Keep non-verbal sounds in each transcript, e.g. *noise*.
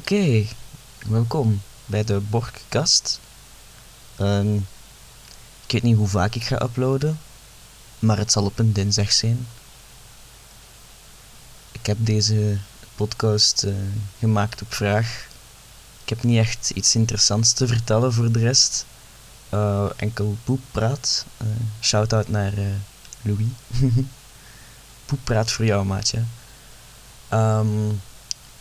Oké, welkom bij de Borgkast. Ehm, ik weet niet hoe vaak ik ga uploaden, maar het zal op een dinsdag zijn. Ik heb deze podcast eh, gemaakt op vraag. Ik heb niet echt iets interessants te vertellen voor de rest. Uh, enkel poeppraat. Uh, Shout-out naar Louis. *laughs* poeppraat voor jou, maatje. Um,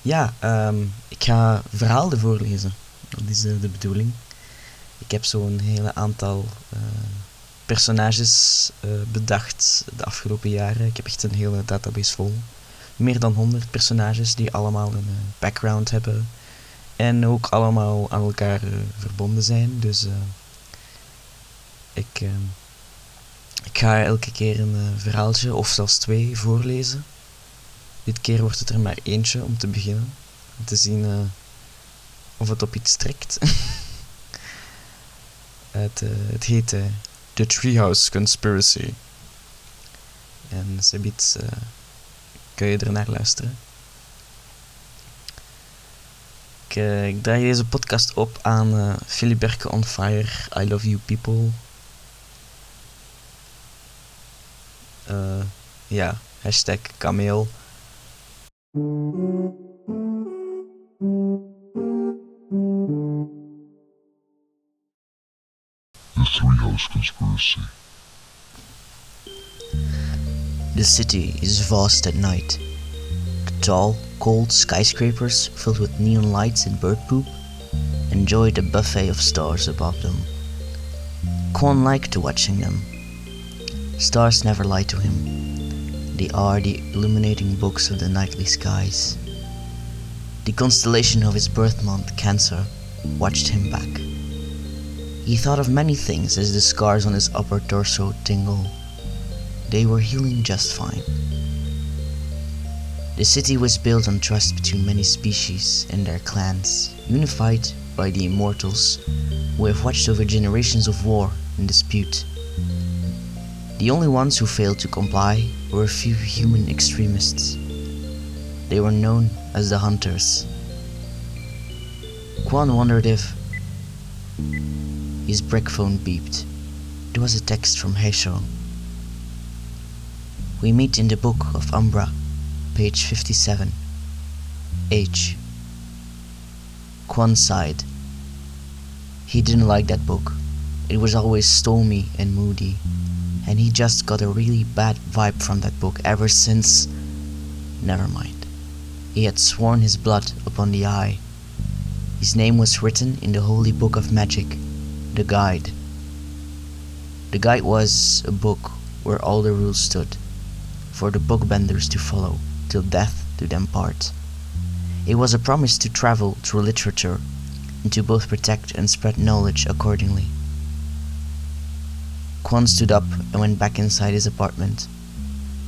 ja, um, ik ga verhalen voorlezen. Dat is de, de bedoeling. Ik heb zo'n hele aantal uh, personages uh, bedacht de afgelopen jaren. Ik heb echt een hele database vol. Meer dan 100 personages die allemaal een background hebben. En ook allemaal aan elkaar verbonden zijn. Dus ik, ik ga elke keer een verhaaltje of zelfs twee voorlezen. Dit keer wordt het er maar eentje om te beginnen. Om te zien uh, of het op iets trekt. *laughs* het, uh, het heet The Treehouse Conspiracy. En uh, kun je er naar luisteren. Ik, ik draai deze podcast op aan Philiberke on Fire, I Love You People. ja, hashtag kameel. The Treehouse Conspiracy. The city is vast at night. The tall, cold skyscrapers filled with neon lights and bird poop enjoy the buffet of stars above them. Quon liked watching them. Stars never lie to him. They are the illuminating books of the nightly skies. The constellation of his birth month, Cancer, watched him back. He thought of many things as the scars on his upper torso tingled. They were healing just fine. The city was built on trust between many species and their clans, unified by the immortals who have watched over generations of war and dispute. The only ones who failed to comply were a few human extremists. They were known as the Hunters. Quon wondered if his brick phone beeped. It was a text from Heisho. We meet in the book of Umbra, page 57. H. Quon sighed. He didn't like that book. It was always stormy and moody and he just got a really bad vibe from that book ever since. Never mind. He had sworn his blood upon the eye. His name was written in the holy book of magic, the Guide. The Guide was a book where all the rules stood, for the bookbenders to follow, till death do them part. It was a promise to travel through literature, and to both protect and spread knowledge accordingly. Quon stood up and went back inside his apartment,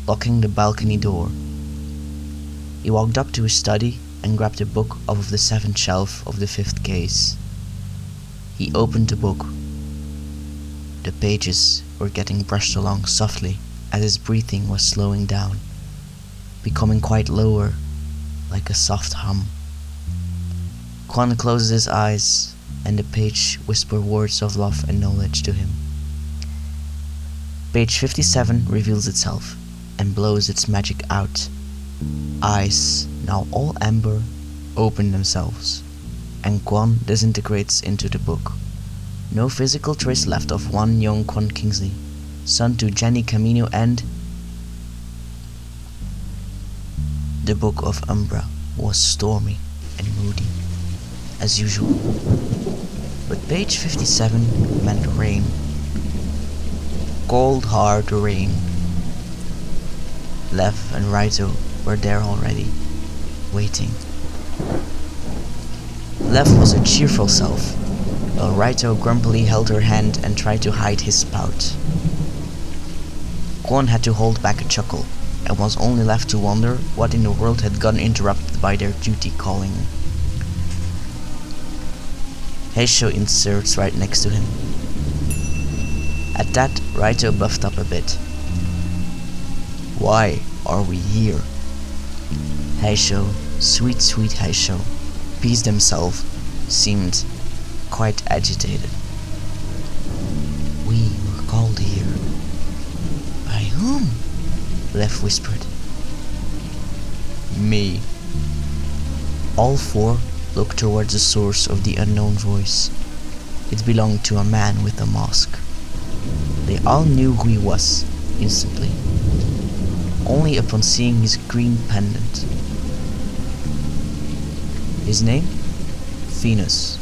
locking the balcony door. He walked up to his study and grabbed a book off of the seventh shelf of the fifth case. He opened the book. The pages were getting brushed along softly as his breathing was slowing down, becoming quite lower, like a soft hum. Quon closed his eyes, and the page whispered words of love and knowledge to him. Page 57 reveals itself and blows its magic out. Eyes, now all amber, open themselves, and Quon disintegrates into the book. No physical trace left of one young Quon Kingsleigh, son to Jenny Camino and the Book of Umbra was stormy and moody, as usual. But page 57 meant rain cold hard rain. Lev and Raito were there already, waiting. Lev was a cheerful self, while Raito grumpily held her hand and tried to hide his pout. Quon had to hold back a chuckle, and was only left to wonder what in the world had gotten interrupted by their duty calling. Heisho inserts right next to him, at that, Raito buffed up a bit. Why are we here? Heisho, sweet, sweet Heisho. appease themselves, seemed quite agitated. We were called here. By whom? Lev whispered. Me. All four looked towards the source of the unknown voice. It belonged to a man with a mask. They all knew who he was instantly, only upon seeing his green pendant. His name? Venus.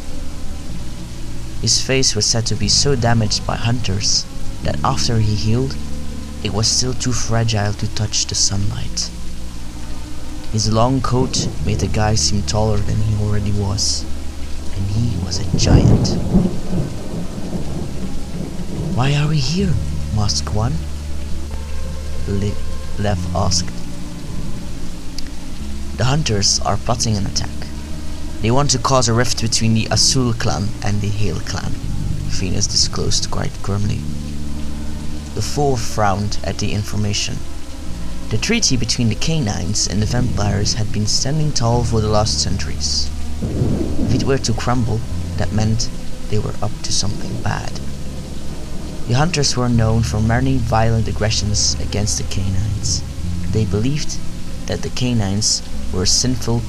His face was said to be so damaged by hunters that after he healed, it was still too fragile to touch the sunlight. His long coat made the guy seem taller than he already was, and he was a giant. Why are we here? asked one. Le- Lev asked. The hunters are plotting an attack. They want to cause a rift between the Azul clan and the Hale clan, Venus disclosed quite grimly. The four frowned at the information. The treaty between the canines and the vampires had been standing tall for the last centuries. If it were to crumble, that meant they were up to something bad. The hunters were known for many violent aggressions against the canines. They believed that the canines were sinful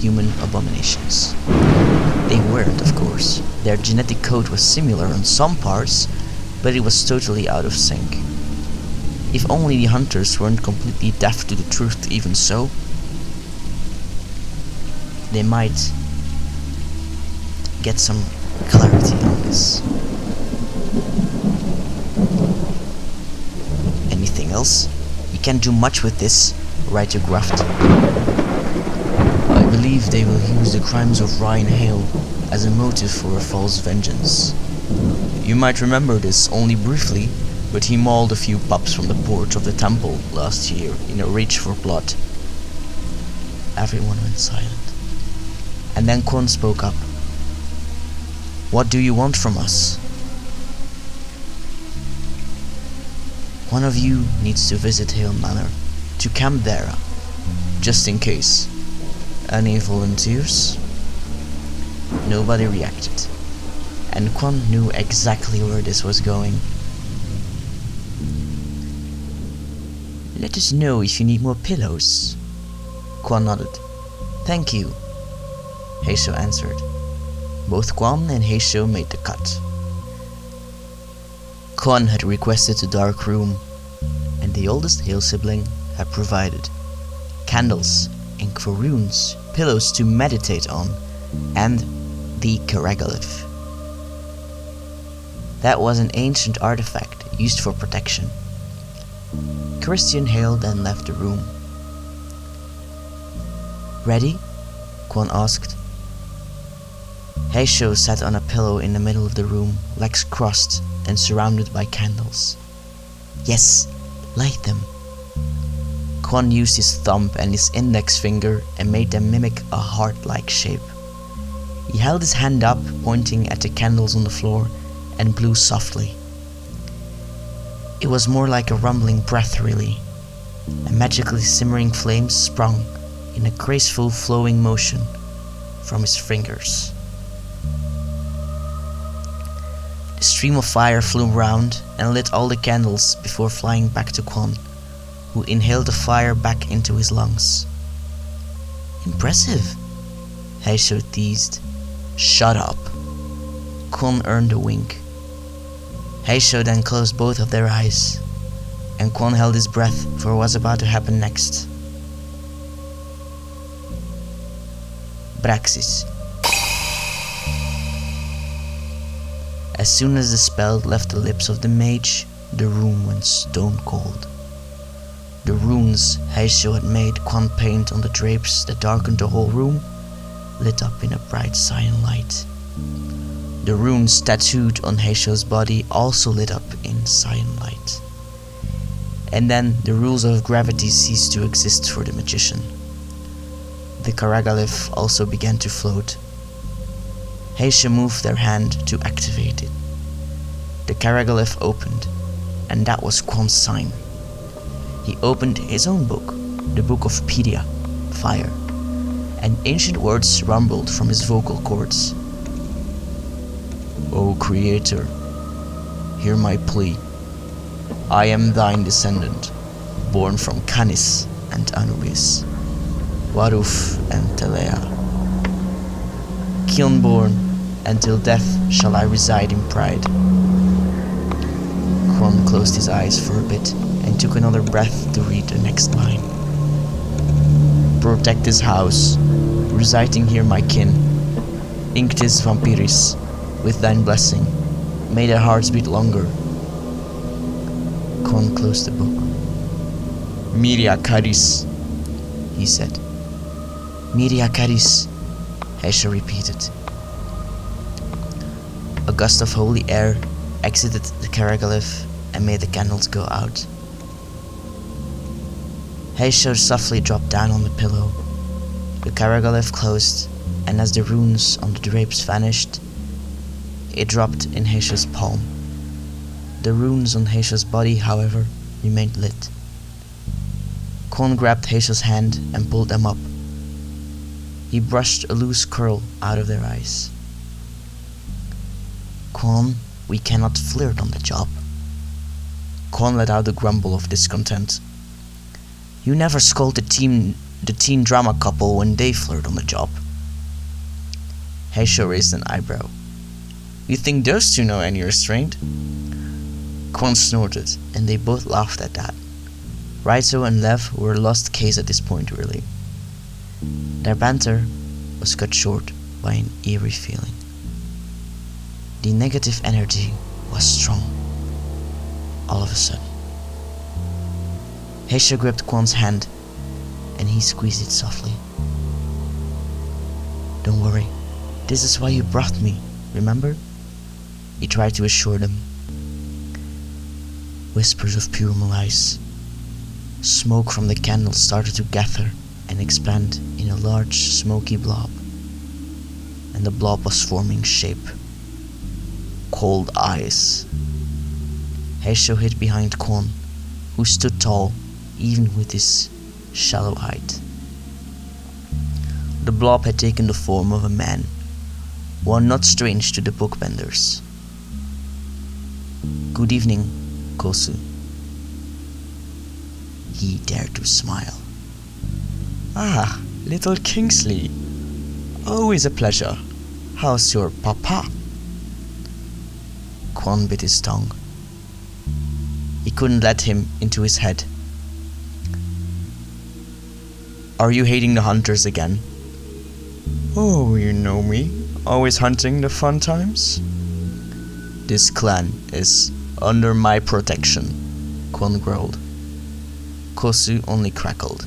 human abominations. They weren't, of course. Their genetic code was similar on some parts, but it was totally out of sync. If only the hunters weren't completely deaf to the truth even so, they might get some clarity on this. Anything else? You can't do much with this, Writer graft. I believe they will use the crimes of Ryan Hale as a motive for a false vengeance. You might remember this only briefly, but he mauled a few pups from the porch of the temple last year in a rage for blood. Everyone went silent. And then Quon spoke up. What do you want from us? One of you needs to visit Hale Manor, to Camp Dara, just in case. Any volunteers? Nobody reacted, and Quon knew exactly where this was going. Let us know if you need more pillows. Quon nodded. Thank you. Heisho answered. Both Quon and Heisho made the cut. Quon had requested the dark room, and the oldest Hale sibling had provided candles, ink for runes, pillows to meditate on, and the Karagalith. That was an ancient artifact used for protection. Christian Hale then left the room. Ready? Quon asked. Heisho sat on a pillow in the middle of the room, legs crossed and surrounded by candles. Yes, light them. Quon used his thumb and his index finger and made them mimic a heart-like shape. He held his hand up, pointing at the candles on the floor, and blew softly. It was more like a rumbling breath, really. A magically simmering flame sprung in a graceful flowing motion from his fingers. The stream of fire flew round and lit all the candles before flying back to Quon, who inhaled the fire back into his lungs. Impressive, Heisho teased. Shut up. Quon earned a wink. Heisho then closed both of their eyes, and Quon held his breath for what was about to happen next. Braxis. As soon as the spell left the lips of the mage, the room went stone cold. The runes Heisho had made Quon paint on the drapes that darkened the whole room lit up in a bright cyan light. The runes tattooed on Heisho's body also lit up in cyan light. And then the rules of gravity ceased to exist for the magician. The Karagalith also began to float. Heisho moved their hand to activate it. The Karagalith opened, and that was Quon's sign. He opened his own book, the Book of Pedia, Fire, and ancient words rumbled from his vocal cords. O Creator, hear my plea. I am thine descendant, born from Canis and Anubis, Waruf and Telea. Kilnborn, until death shall I reside in pride. Quon closed his eyes for a bit and took another breath to read the next line. Protect this house, reciting here my kin. Inctis vampiris, with thine blessing, may their hearts beat longer. Quon closed the book. Miria Caris, he said. Miria Caris, Heisho repeated. Gust of holy air exited the Karagalith and made the candles go out. Heisho softly dropped down on the pillow. The Karagalith closed, and as the runes on the drapes vanished, it dropped in Heisho's palm. The runes on Heisho's body, however, remained lit. Quon grabbed Heisho's hand and pulled them up. He brushed a loose curl out of their eyes. Quon, we cannot flirt on the job. Quon let out a grumble of discontent. You never scold the team the teen drama couple when they flirt on the job. Heisho raised an eyebrow. You think those two know any restraint? Quon snorted, and they both laughed at that. Raito and Lev were a lost case at this point, really. Their banter was cut short by an eerie feeling. The negative energy was strong. All of a sudden. Heisho gripped Quon's hand and he squeezed it softly. Don't worry, this is why you brought me, remember? He tried to assure them. Whispers of pure malice. Smoke from the candle started to gather and expand in a large smoky blob. And the blob was forming shape. Cold eyes. Heisho hid behind Quon, who stood tall even with his shallow height. The blob had taken the form of a man, one not strange to the bookbenders. Good evening, Kosu. He dared to smile. Ah, little Kingsleigh. Always a pleasure. How's your papa? Quon bit his tongue. He couldn't let him into his head. Are you hating the hunters again? Oh, you know me. Always hunting the fun times? This clan is under my protection, Quon growled. Kosu only crackled.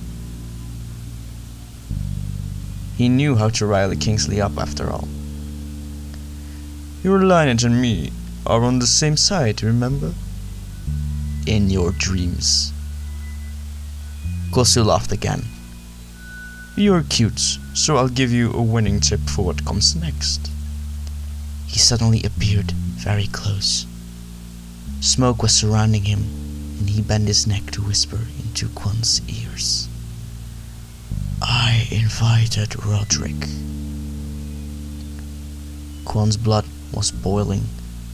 He knew how to rile the Kingsleigh up after all. Your lineage and me are on the same side, remember? In your dreams. Kosu laughed again. You're cute, so I'll give you a winning tip for what comes next. He suddenly appeared very close. Smoke was surrounding him, and he bent his neck to whisper into Quon's ears. I invited Roderick. Quon's blood was boiling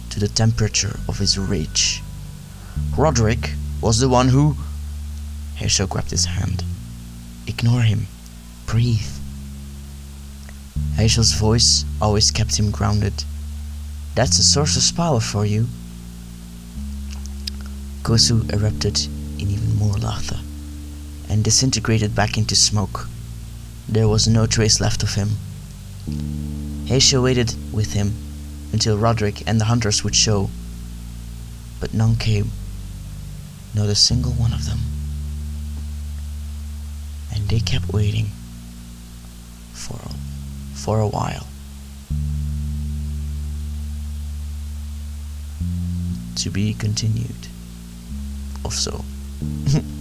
to the temperature of his rage. Roderick was the one who. Heisho grabbed his hand. Ignore him. Breathe. Heisho's voice always kept him grounded. That's a source of power for you. Kosu erupted in even more laughter and disintegrated back into smoke. There was no trace left of him. Heisho waited with him until Roderick and the hunters would show, but none came, not a single one of them. And they kept waiting for for a while. To be continued. Also. *laughs*